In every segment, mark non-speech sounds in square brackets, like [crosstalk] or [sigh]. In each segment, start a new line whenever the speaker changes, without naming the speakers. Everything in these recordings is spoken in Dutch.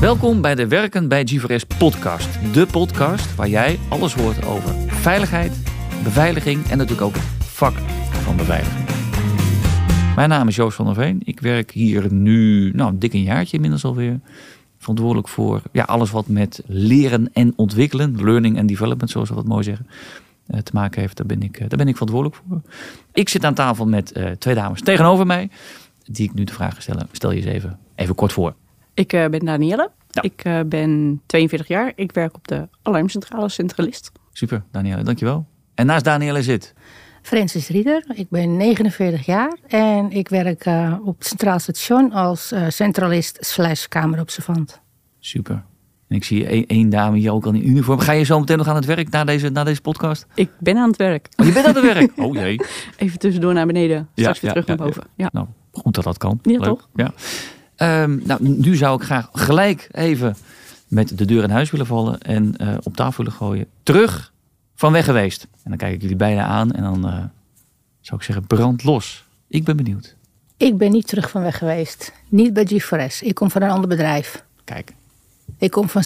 Welkom bij de Werken bij GVRS podcast. De podcast waar jij alles hoort over veiligheid, beveiliging en natuurlijk ook vak van beveiliging. Mijn naam is Joost van der Veen. Ik werk hier nu nou, dik een jaartje inmiddels alweer. Verantwoordelijk voor ja, alles wat met leren en ontwikkelen, learning and development zoals we dat mooi zeggen, eh, te maken heeft. Daar ben, ik, eh, daar ben ik verantwoordelijk voor. Ik zit aan tafel met uh, twee dames tegenover mij, die ik nu de vraag stel. Stel je eens even, even kort voor.
Ik uh, ben Danielle. Ja. Ik uh, ben 42 jaar. Ik werk op de alarmcentrale Centralist.
Super, Danielle, dankjewel. En naast Danielle zit...
Francis Rieder. Ik ben 49 jaar en ik werk uh, op het Centraal Station als centralist slash kamerobservant.
Super. En ik zie één, één dame hier ook al in uniform. Ga je zo meteen nog aan het werk na deze, na deze podcast?
Ik ben aan het werk.
Oh, je bent aan het werk? [laughs] Oh jee.
Even tussendoor naar beneden. Straks ja, weer terug ja, naar boven. Ja.
Nou, goed dat dat kan.
Ja,
Leuk.
toch?
Ja. Um, nou, nu zou ik graag gelijk even met de deur in huis willen vallen en uh, op tafel willen gooien. Terug van weg geweest. En dan kijk ik jullie bijna aan en dan uh, zou ik zeggen brand los. Ik ben benieuwd.
Ik ben niet terug van weg geweest. Niet bij G4S. Ik kom van een ander bedrijf.
Kijk.
Ik kom van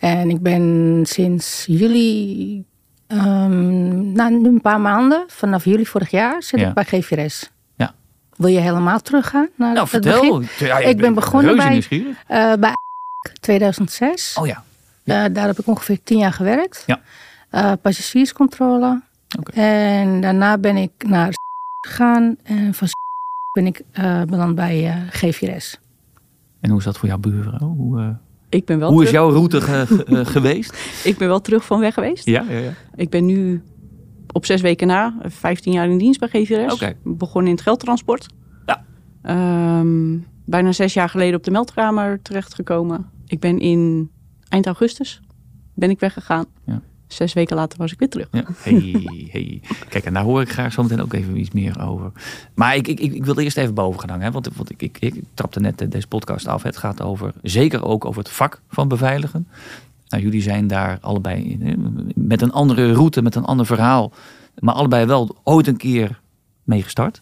en ik ben sinds juli, um, nou, nu een paar maanden, vanaf juli vorig jaar, zit ja. ik bij GVRS. Wil je helemaal teruggaan naar
nou,
het
vertel.
begin?
Ja,
ik ben begonnen bij,
uh,
bij 2006.
Oh ja.
ja. Uh, daar heb ik ongeveer tien jaar gewerkt.
Ja.
Uh, passagierscontrole.
Okay.
En daarna ben ik naar gegaan. En van ben ik beland bij GVRS.
En hoe is dat voor jouw buurvrouw? Hoe,
ik ben wel
hoe
terug...
is jouw route ge [laughs] geweest?
ik ben wel terug van weg geweest.
Ja, ja, ja.
Ik ben nu op zes weken na, 15 jaar in dienst bij GVRS.
Okay.
Begonnen in het geldtransport.
Ja.
Um, bijna zes jaar geleden op de meldkamer terechtgekomen. Ik ben in eind augustus ben ik weggegaan.
Ja.
Zes weken later was ik weer terug.
Ja. Hey, hey. Kijk, en daar hoor ik graag zo meteen ook even iets meer over. Maar ik, ik, ik wil eerst even boven gaan hangen. Want, want ik, ik, ik trapte net deze podcast af. Het gaat over, zeker ook over het vak van beveiligen. Nou, jullie zijn daar allebei met een andere route, met een ander verhaal. Maar allebei wel ooit een keer mee gestart.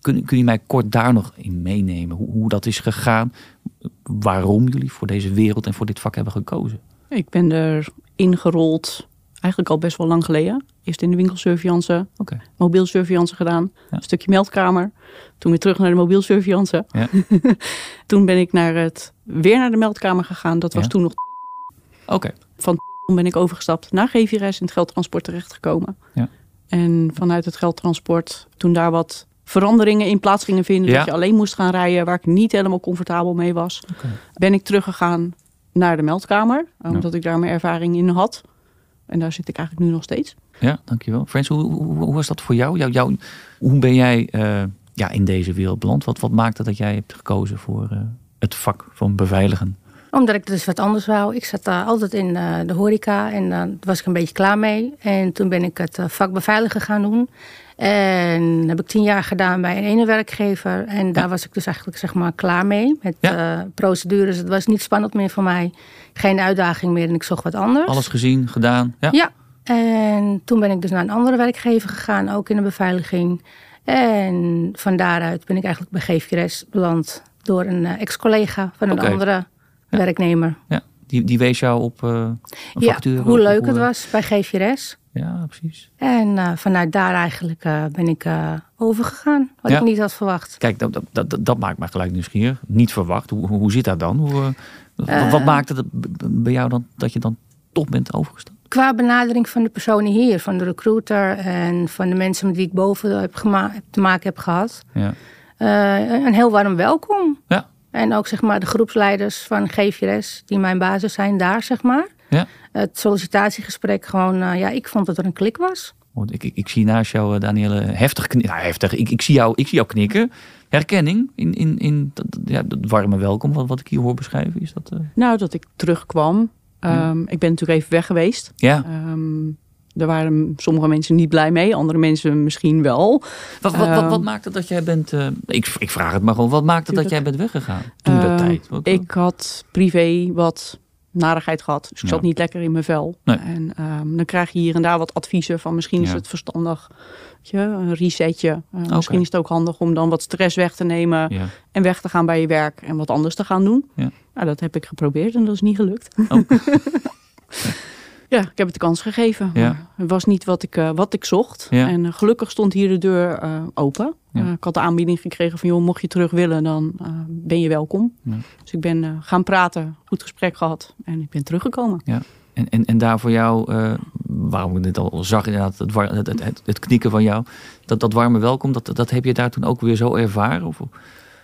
Kun, kun je mij kort daar nog in meenemen? Hoe, hoe dat is gegaan? Waarom jullie voor deze wereld en voor dit vak hebben gekozen?
Ik ben er ingerold eigenlijk al best wel lang geleden. Eerst in de winkelsurveillance,
okay.
mobiel surveillance gedaan.
Ja.
Een stukje meldkamer. Toen weer terug naar de mobiel surveillance.
Ja. [laughs]
toen ben ik naar het, weer naar de meldkamer gegaan. Dat was
Ja.
toen nog
Oké, okay.
Van toen ben ik overgestapt naar GVRS in het geldtransport terechtgekomen.
Ja.
En vanuit het geldtransport, toen daar wat veranderingen in plaats gingen vinden,
Ja.
dat je alleen moest gaan rijden, waar ik niet helemaal comfortabel mee was,
okay.
ben ik teruggegaan naar de meldkamer, omdat ik daar mijn ervaring in had. En daar zit ik eigenlijk nu nog steeds.
Ja, dankjewel. Frans, hoe, hoe, hoe was dat voor jou? jou, jou hoe ben jij uh, ja, in deze wereld beland? Wat, wat maakte dat jij hebt gekozen voor uh, het vak van beveiligen?
Omdat ik dus wat anders wou. Ik zat uh, altijd in uh, de horeca en daar uh, was ik een beetje klaar mee. En toen ben ik het vak beveiligen gaan doen. En heb ik tien jaar gedaan bij een ene werkgever. En daar ja. was ik dus eigenlijk zeg maar klaar mee. Met
ja.
procedures. Het was niet spannend meer voor mij. Geen uitdaging meer en ik zocht wat anders.
Alles gezien, gedaan. Ja.
ja. En toen ben ik dus naar een andere werkgever gegaan. Ook in de beveiliging. En van daaruit ben ik eigenlijk bij GVRS beland. Door een uh, ex-collega van een
okay.
andere
ja.
werknemer.
Ja, die, die wees jou op uh, een
ja,
factuur?
hoe leuk
hoe,
het was bij GVRS.
Ja, precies.
En uh, vanuit daar eigenlijk uh, ben ik overgegaan. Wat
ja.
ik niet had verwacht.
Kijk, dat, dat, dat, dat maakt me gelijk nieuwsgierig. Niet verwacht. Hoe, hoe, zit dat dan? Hoe, wat, wat maakte het bij jou dan dat je dan toch bent overgestapt?
Qua benadering van de personen hier, van de recruiter en van de mensen met wie ik boven heb, heb te maken heb gehad.
Ja.
een heel warm welkom.
Ja.
En ook zeg maar de groepsleiders van GVRS, die mijn basis zijn daar, zeg maar.
Ja.
Het sollicitatiegesprek gewoon, uh, ja, ik vond dat er een klik was.
Want ik, ik, ik zie naast jou, Danielle, heftig knikken. Nou, heftig. Ik, ik, zie jou, ik zie jou knikken. Herkenning in, in, in dat, ja, dat warme welkom, wat, wat ik hier hoor beschrijven. Is dat, uh...
Nou, dat ik terugkwam. Um, ja. Ik ben natuurlijk even weg geweest.
Ja.
Um, daar waren sommige mensen niet blij mee, andere mensen misschien wel.
Wat, wat, wat, wat maakte dat jij bent. Uh, ik, ik, vraag het maar gewoon. Wat maakte dat jij bent weggegaan toen dat tijd? Wat,
ik had privé wat narigheid gehad. Dus ik
Ja.
zat niet lekker in mijn vel.
Nee.
En ehm, dan krijg je hier en daar wat adviezen van misschien is het verstandig. weet je, een resetje. Eh, Misschien is het ook handig om dan wat stress weg te nemen
Ja.
en weg te gaan bij je werk en wat anders te gaan doen.
Ja.
Nou, dat heb ik geprobeerd en dat is niet gelukt.
Oh. [laughs]
ja, ik heb het de kans gegeven.
Ja.
Het was niet wat ik, eh, wat ik zocht.
Ja.
En eh, gelukkig stond hier de deur eh, open.
Ja.
Ik had de aanbieding gekregen van, joh, mocht je terug willen, dan ben je welkom.
Ja.
Dus ik ben gaan praten, goed gesprek gehad en ik ben teruggekomen.
En, en, en daar voor jou, waarom ik dit al zag, inderdaad, het, het, het, het knikken van jou, dat, dat warme welkom, dat, dat heb je daar toen ook weer zo ervaren? Of,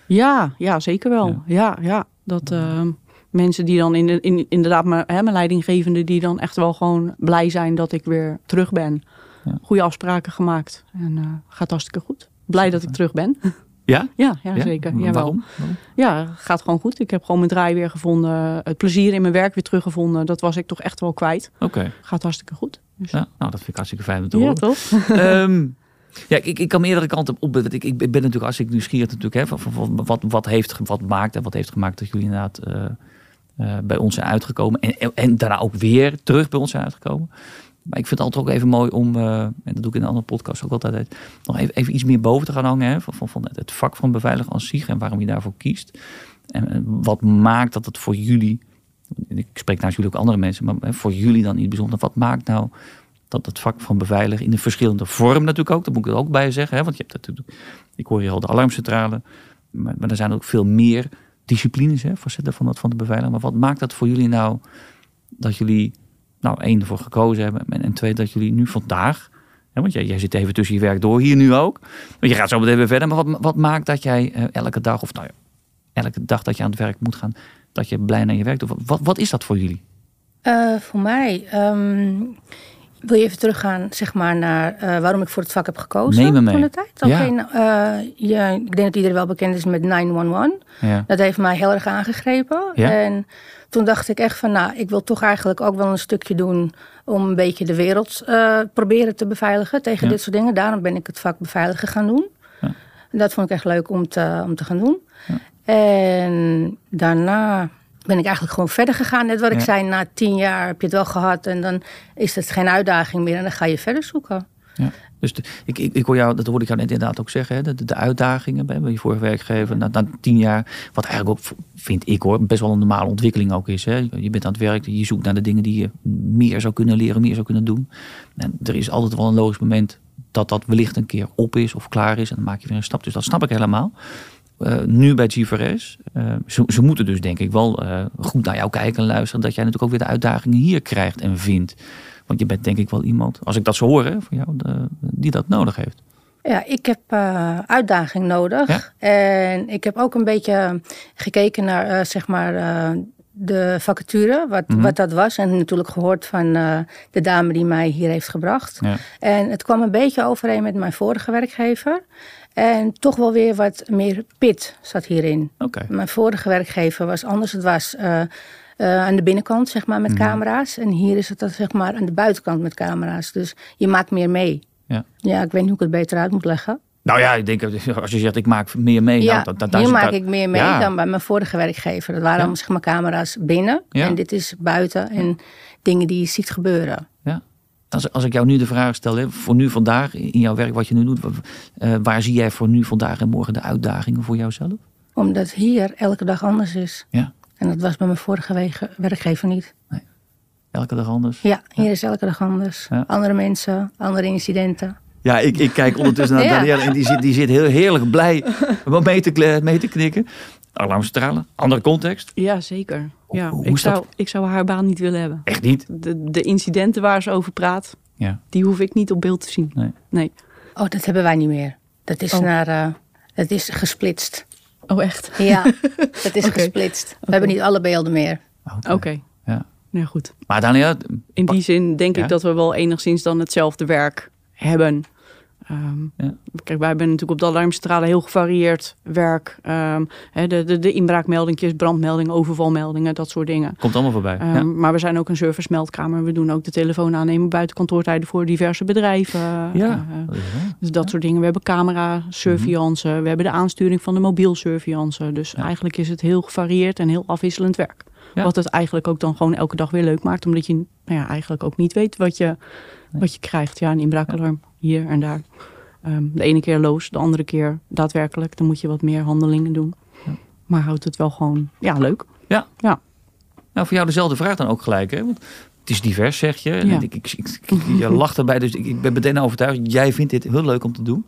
Ja, ja zeker wel.
Ja.
Ja, ja. Dat eh, mensen die dan in, de- in, inderdaad, mijn, hè, mijn leidinggevende, die dan echt wel gewoon blij zijn dat ik weer terug ben.
Ja.
Goede afspraken gemaakt en eh, gaat hartstikke goed. Blij dat ik terug ben. [laughs]
ja?
ja, ja, zeker. Ja, wel.
Waarom? Waarom?
Ja, gaat gewoon goed. Ik heb gewoon mijn draai weer gevonden. Het plezier in mijn werk weer teruggevonden. Dat was ik toch echt wel kwijt.
Oké,
Gaat hartstikke goed. Dus,
ja, nou dat vind ik hartstikke fijn om te
ja,
horen.
toch? [laughs]
Ehm, ja, ik, ik kan meerdere kanten op. Ik, ik ben natuurlijk als ik nieuwsgierig natuurlijk hè, van, van, van wat, wat heeft wat maakt en wat heeft gemaakt dat jullie inderdaad eh, eh, bij ons zijn uitgekomen en, en, daarna ook weer terug bij ons zijn uitgekomen. Maar ik vind het altijd ook even mooi om, eh, en dat doe ik in een andere podcast ook altijd, nog even, even iets meer boven te gaan hangen hè, van, van, het, vak van beveiligen als zich en waarom je daarvoor kiest. En, wat maakt dat het voor jullie, ik spreek jullie ook andere mensen, maar voor jullie dan niet bijzonder, wat maakt nou dat het vak van beveiligen in een verschillende vorm natuurlijk ook, dat moet ik ook bij zeggen, hè, want je hebt natuurlijk, ik hoor hier al de alarmcentrale, maar, maar er zijn ook veel meer disciplines, hè, facetten van, dat, van de beveiliging. Maar wat maakt dat voor jullie nou, dat jullie, nou één, ervoor gekozen hebben en, en twee, dat jullie nu vandaag, hè, want jij, jij zit even tussen je werk door hier nu ook, want je gaat zo meteen weer verder, maar wat, wat maakt dat jij eh, elke dag, of nou ja, elke dag dat je aan het werk moet gaan, dat je blij naar je werk doet? Wat, wat, is dat voor jullie?
Eh, voor mij, ehm, wil je even teruggaan zeg maar, naar eh, waarom ik voor het vak heb gekozen
Neem me mee.
toen de tijd? Nou, eh, ja, ik denk dat iedereen wel bekend is met 911.
Ja.
Dat heeft mij heel erg aangegrepen.
Ja?
En toen dacht ik echt van, nou, ik wil toch eigenlijk ook wel een stukje doen om een beetje de wereld eh, proberen te beveiligen tegen dit soort dingen. Daarom ben ik het vak beveiligen gaan doen. Dat vond ik echt leuk om te, om te gaan doen.
Ja.
En daarna ben ik eigenlijk gewoon verder gegaan. Net wat ik
Ja.
zei, na tien jaar heb je het wel gehad en dan is het geen uitdaging meer en dan ga je verder zoeken.
Ja. Dus de- ik, ik, ik hoor jou, dat hoorde ik jou net inderdaad ook zeggen, hè, de, de uitdagingen bij, bij je vorige werkgever, na, na tien jaar, wat eigenlijk ook, vind ik hoor, best wel een normale ontwikkeling ook is. Hè. Je bent aan het werk, je zoekt naar de dingen die je meer zou kunnen leren, meer zou kunnen doen. En er is altijd wel een logisch moment dat dat wellicht een keer op is of klaar is en dan maak je weer een stap. Dus dat snap ik helemaal. Eh, nu bij G4S, eh, ze, ze moeten dus denk ik wel eh, goed naar jou kijken en luisteren, dat jij natuurlijk ook weer de uitdagingen hier krijgt en vindt. Want je bent denk ik wel iemand, als ik dat zo hoor hè, van jou, de- die dat nodig heeft.
Ja, ik heb uitdaging nodig.
Ja?
En ik heb ook een beetje gekeken naar zeg maar, de vacature, wat,
Mhm.
wat dat was. En natuurlijk gehoord van eh, de dame die mij hier heeft gebracht.
Ja.
En het kwam een beetje overeen met mijn vorige werkgever. En toch wel weer wat meer pit zat hierin. Mijn vorige werkgever was anders. Het was eh, eh, aan de binnenkant, zeg maar, met
Mhm.
camera's. En hier is het dan, zeg maar, aan de buitenkant met camera's. Dus je maakt meer mee.
Ja.
Ja, ik weet niet hoe ik het beter uit moet leggen.
Nou ja, ik denk [laughs] als je zegt ik maak meer mee.
Ja,
nou, dat,
hier maak ik meer mee
Ja.
dan bij mijn vorige werkgever. Dat waren
Ja.
zeg maar, camera's binnen.
Ja.
En dit is buiten. En dingen die je ziet gebeuren.
Ja. Als, als ik jou nu de vraag stel, hè, voor nu vandaag, in jouw werk wat je nu doet, eh, waar zie jij voor nu vandaag en morgen de uitdagingen voor jouzelf?
Omdat hier elke dag anders is.
Ja,
En dat was bij mijn vorige werkgever niet.
elke dag anders.
Ja, hier is elke dag anders. Andere mensen, andere incidenten.
Ja, ik, ik kijk ondertussen naar [laughs]
Ja.
Danielle en die zit, die zit heel heerlijk blij om mee te, mee te knikken. Alarmcentrale, andere context.
Ja, zeker. Ja,
Hoe
ik,
dat?
zou, ik zou haar baan niet willen hebben.
Echt niet.
De, de incidenten waar ze over praat,
Ja.
die hoef ik niet op beeld te zien.
Nee.
Nee.
Oh, dat hebben wij niet meer. Dat is
Oh.
naar... eh, dat is gesplitst.
Oh, echt?
Ja, [laughs] dat is gesplitst. We hebben niet alle beelden meer.
Oké.
Ja.
Nou goed.
Maar Danielle,
In die zin denk
Ja?
ik dat we wel enigszins dan hetzelfde werk hebben. Ehm,
Ja.
Kijk, wij hebben natuurlijk op de alarmcentrale heel gevarieerd werk. Ehm, de, de, de inbraakmeldingjes, brandmeldingen, overvalmeldingen, dat soort dingen.
Komt allemaal voorbij.
Ehm,
ja.
Maar we zijn ook een servicemeldkamer. We doen ook de telefoon aannemen buiten kantoortijden voor diverse bedrijven.
Ja.
Eh, dus dat soort dingen. We hebben camera surveillance. We hebben de aansturing van de mobiel surveillance. Dus eigenlijk is het heel gevarieerd en heel afwisselend werk. Wat het eigenlijk ook dan gewoon elke dag weer leuk maakt. Omdat je nou ja, eigenlijk ook niet weet wat je, wat je krijgt. Ja, een inbraakalarm hier en daar. Ehm, de ene keer loos, de andere keer daadwerkelijk. Dan moet je wat meer handelingen doen.
Ja.
Maar houdt het wel gewoon ja, leuk.
Nou, voor jou dezelfde vraag dan ook gelijk. Hè? Want het is divers, zeg je. En
Ja.
ik, ik, ik, ik- je lacht erbij, dus ik, ik ben meteen overtuigd. Jij vindt dit heel leuk om te doen.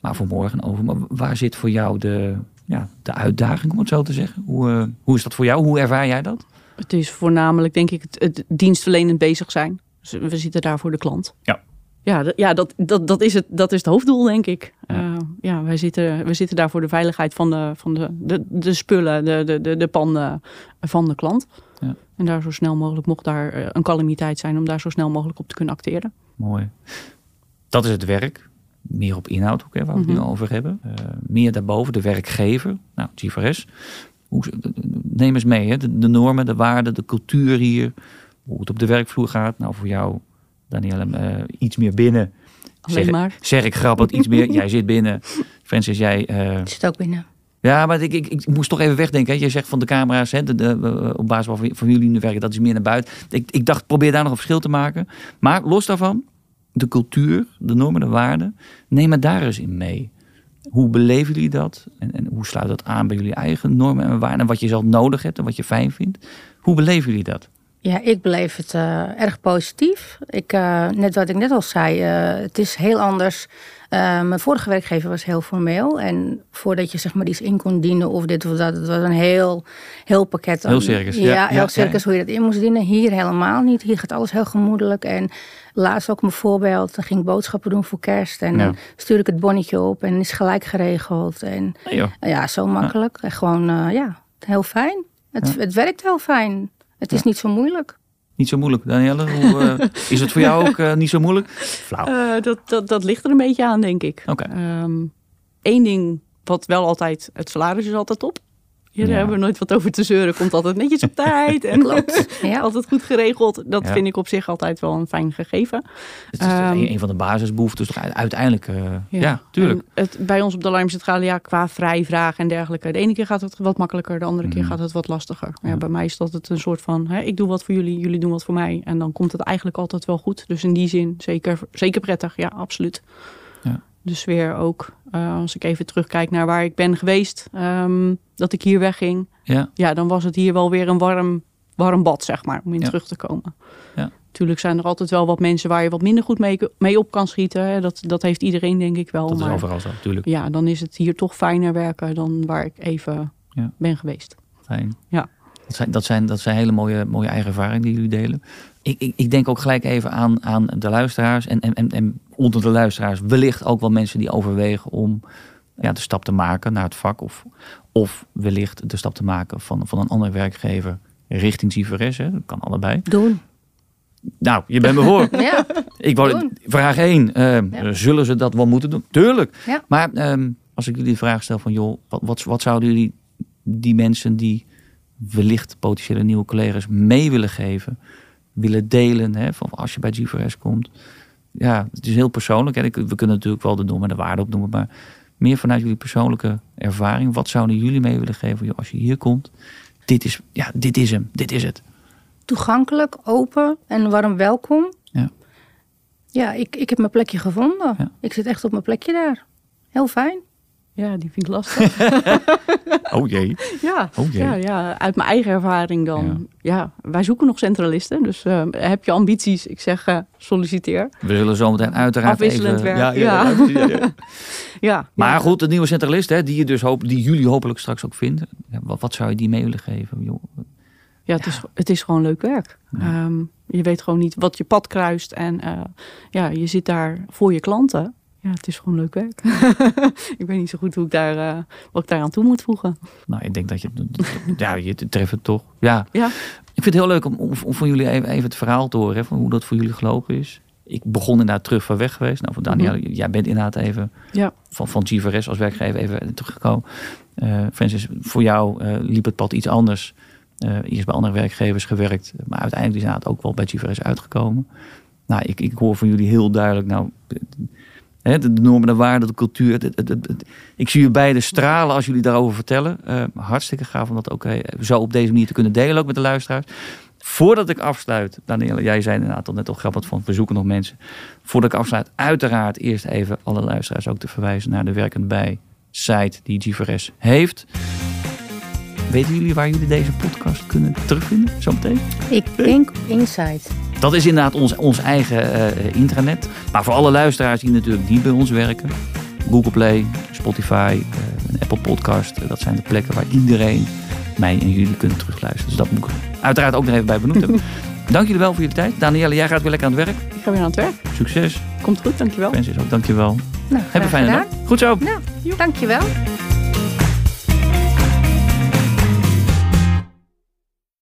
Maar voor morgen over. Maar waar zit voor jou de, ja, de uitdaging, om het zo te zeggen? Hoe, eh, hoe is dat voor jou? Hoe ervaar jij dat?
Het is voornamelijk, denk ik, het, het dienstverlenend bezig zijn. Dus we zitten daar voor de klant.
Ja.
Ja, ja dat, dat, dat, is het, dat is het hoofddoel, denk ik.
Ja.
Ja, ja wij, zitten, we zitten daar voor de veiligheid van de, van de, de, de spullen, de, de, de, de panden van de klant.
Ja.
En daar zo snel mogelijk, mocht daar eh, een calamiteit zijn, om daar zo snel mogelijk op te kunnen acteren.
Mooi. Dat is het werk. Meer op inhoud, ook, hè, waar we het nu
Mhm.
over hebben. Eh, meer daarboven, de werkgever. Nou, GVRS. Hoe, neem eens mee, hè? De, de normen, de waarden, de cultuur hier. Hoe het op de werkvloer gaat. Nou, voor jou, Danielle, eh, iets meer binnen.
Alleen
Zeg-
maar.
Zeg ik grappig iets meer. [laughs] Jij zit binnen. Francis, jij...
Ik zit ook binnen.
ja, maar ik, ik, ik moest toch even wegdenken. Hè. Je zegt van de camera's, hè, de, de, eh, op basis waarvan van jullie werken, dat is meer naar buiten. Ik, ik dacht, probeer daar nog een verschil te maken. Maar los daarvan, de cultuur, de normen, de waarden, neem het daar eens in mee. Hoe beleven jullie dat? En, en hoe sluit dat aan bij jullie eigen normen en waarden? En wat je zelf nodig hebt en wat je fijn vindt. Hoe beleven jullie dat?
Ja, ik beleef het eh, erg positief. Ik, eh, net wat ik net al zei, eh, het is heel anders. Mijn vorige werkgever was heel formeel. En voordat je zeg maar iets in kon dienen of dit of dat, het was een heel, heel pakket.
Heel circus, ja.
Heel
ja,
circus hoe je dat in moest dienen. Hier helemaal niet. Hier gaat alles heel gemoedelijk. En laatst ook mijn voorbeeld. Dan ging ik boodschappen doen voor kerst. En dan stuur ik het bonnetje op en is gelijk geregeld. En ja, zo makkelijk. En gewoon, ja, heel fijn. Het, het werkt heel fijn. Het is
Ja.
niet zo moeilijk.
Niet zo moeilijk, Danielle. Hoe, eh, [laughs] is het voor jou ook eh, niet zo moeilijk? Flauw.
Eh, dat, dat, dat ligt er een beetje aan, denk ik.
Oké.
Eén ding wat wel altijd, het salaris is altijd op.
Ja.
hebben we nooit wat over te zeuren. Komt altijd netjes op [laughs] tijd. En
Klopt. [laughs] Ja.
altijd goed geregeld. Dat
Ja.
vind ik op zich altijd wel een fijn gegeven.
Het is
Ehm,
een, een van de basisbehoeftes toch uiteindelijk. eh, ja. tuurlijk.
En Het, bij ons op de alarmcentrale, ja, qua vrijvraag en dergelijke. De ene keer gaat het wat makkelijker, de andere keer
Mhm.
gaat het wat lastiger. Ja.
Ja.
bij mij is dat het een soort van, hè, ik doe wat voor jullie, jullie doen wat voor mij. En dan komt het eigenlijk altijd wel goed. Dus in die zin zeker, zeker prettig, ja, absoluut. De sfeer ook, eh, als ik even terugkijk naar waar ik ben geweest, ehm, dat ik hier wegging.
Ja.
Ja, dan was het hier wel weer een warm, warm bad, zeg maar, om in
Ja.
terug te komen.
Ja.
Tuurlijk zijn er altijd wel wat mensen waar je wat minder goed mee, mee op kan schieten. Hè. Dat, dat heeft iedereen denk ik wel.
Dat is overal zo, natuurlijk.
ja, dan is het hier toch fijner werken dan waar ik even
Ja.
ben geweest.
Fijn.
Ja.
Dat zijn, dat zijn, dat zijn hele mooie, mooie eigen ervaringen die jullie delen. Ik, ik, ik denk ook gelijk even aan, aan de luisteraars. En, en, en, onder de luisteraars wellicht ook wel mensen die overwegen om ja, de stap te maken naar het vak. Of, of wellicht de stap te maken van, van een andere werkgever richting. Hè. Dat kan allebei.
Doen.
Nou, je bent me voor. [laughs]
Ja.
Ik wou, vraag 1.
Ja.
Zullen ze dat wel moeten doen? Tuurlijk.
Ja.
Maar ehm, als ik jullie de vraag stel van... joh, wat, wat, wat zouden jullie die mensen die wellicht potentiële nieuwe collega's mee willen geven... willen delen, hè, van als je bij GVRS komt... Ja, het is heel persoonlijk. Hè. We kunnen natuurlijk wel de normen en de waarden opnoemen... maar meer vanuit jullie persoonlijke ervaring. Wat zouden jullie mee willen geven als je hier komt? Dit is, ja, dit is hem. Dit is het.
Toegankelijk, open en warm welkom.
Ja.
Ja, ik, ik heb mijn plekje gevonden.
Ja.
Ik zit echt op mijn plekje daar. Heel fijn.
Ja, die vind ik lastig. [laughs]
Oh jee.
ja,
Oh jee.
ja, ja, uit mijn eigen ervaring dan. Ja, wij zoeken nog centralisten. Dus eh, heb je ambities? Ik zeg eh, solliciteer.
We zullen zometeen uiteraard
Afwisselend
even...
werk,
Ja, ja,
ja.
precies, ja, [laughs] ja.
Ja,
Maar goed, de nieuwe centralist, hè, die, je dus hoop, die jullie hopelijk straks ook vinden. Wat, wat zou je die mee willen geven? Joh?
Ja, het, Is, het is gewoon leuk werk.
Ja.
Ehm, je weet gewoon niet wat je pad kruist. En eh, ja, je zit daar voor je klanten. Ja, het is gewoon leuk werk. [laughs] ik weet niet zo goed hoe ik daar, eh, wat ik daar aan toe moet voegen.
Nou, ik denk dat je... [laughs] ja, je treft het toch. Ja.
Ja.
Ik vind het heel leuk om, om, om van jullie even, even het verhaal te horen. Hè, van hoe dat voor jullie gelopen is. ik begon inderdaad terug van weg geweest. Nou, voor Danielle, jij bent inderdaad even
Ja.
van, van GVRS als werkgever even teruggekomen. Eh, Francis, voor jou eh, liep het pad iets anders. Eerst bij andere werkgevers gewerkt, maar uiteindelijk is inderdaad ook wel bij GVRS uitgekomen. Nou, ik, ik hoor van jullie heel duidelijk, nou, hè, de, normen, de waarden, de cultuur. het- het- het- het- ik zie je beide stralen als jullie daarover vertellen. Eh, hartstikke gaaf om dat ook eh, zo op deze manier te kunnen delen, ook met de luisteraars. Voordat ik afsluit, Danielle, jij zei inderdaad al net al grappig van, we zoeken nog mensen. Voordat ik afsluit, uiteraard eerst even alle luisteraars ook te verwijzen naar de Werkend Bij site die GVRS heeft. Weten jullie waar jullie deze podcast kunnen terugvinden zometeen?
Ik denk op Insight.
Dat is inderdaad ons, ons eigen eh, intranet. Maar voor alle luisteraars die natuurlijk niet bij ons werken. Google Play, Spotify, eh, Apple Podcast. eh, dat zijn de plekken waar iedereen mij en jullie kunnen terugluisteren. Dus dat moet ik uiteraard ook nog even bij benoemd hebben. [laughs] Dank jullie wel voor jullie tijd. Danielle, jij gaat weer lekker aan het werk.
Ik ga weer aan het werk.
Succes.
Komt goed, dankjewel.
Francis ook, dankjewel.
Nou,
Heb een fijne
gedaan.
dag. Goed zo.
Nou, dankjewel.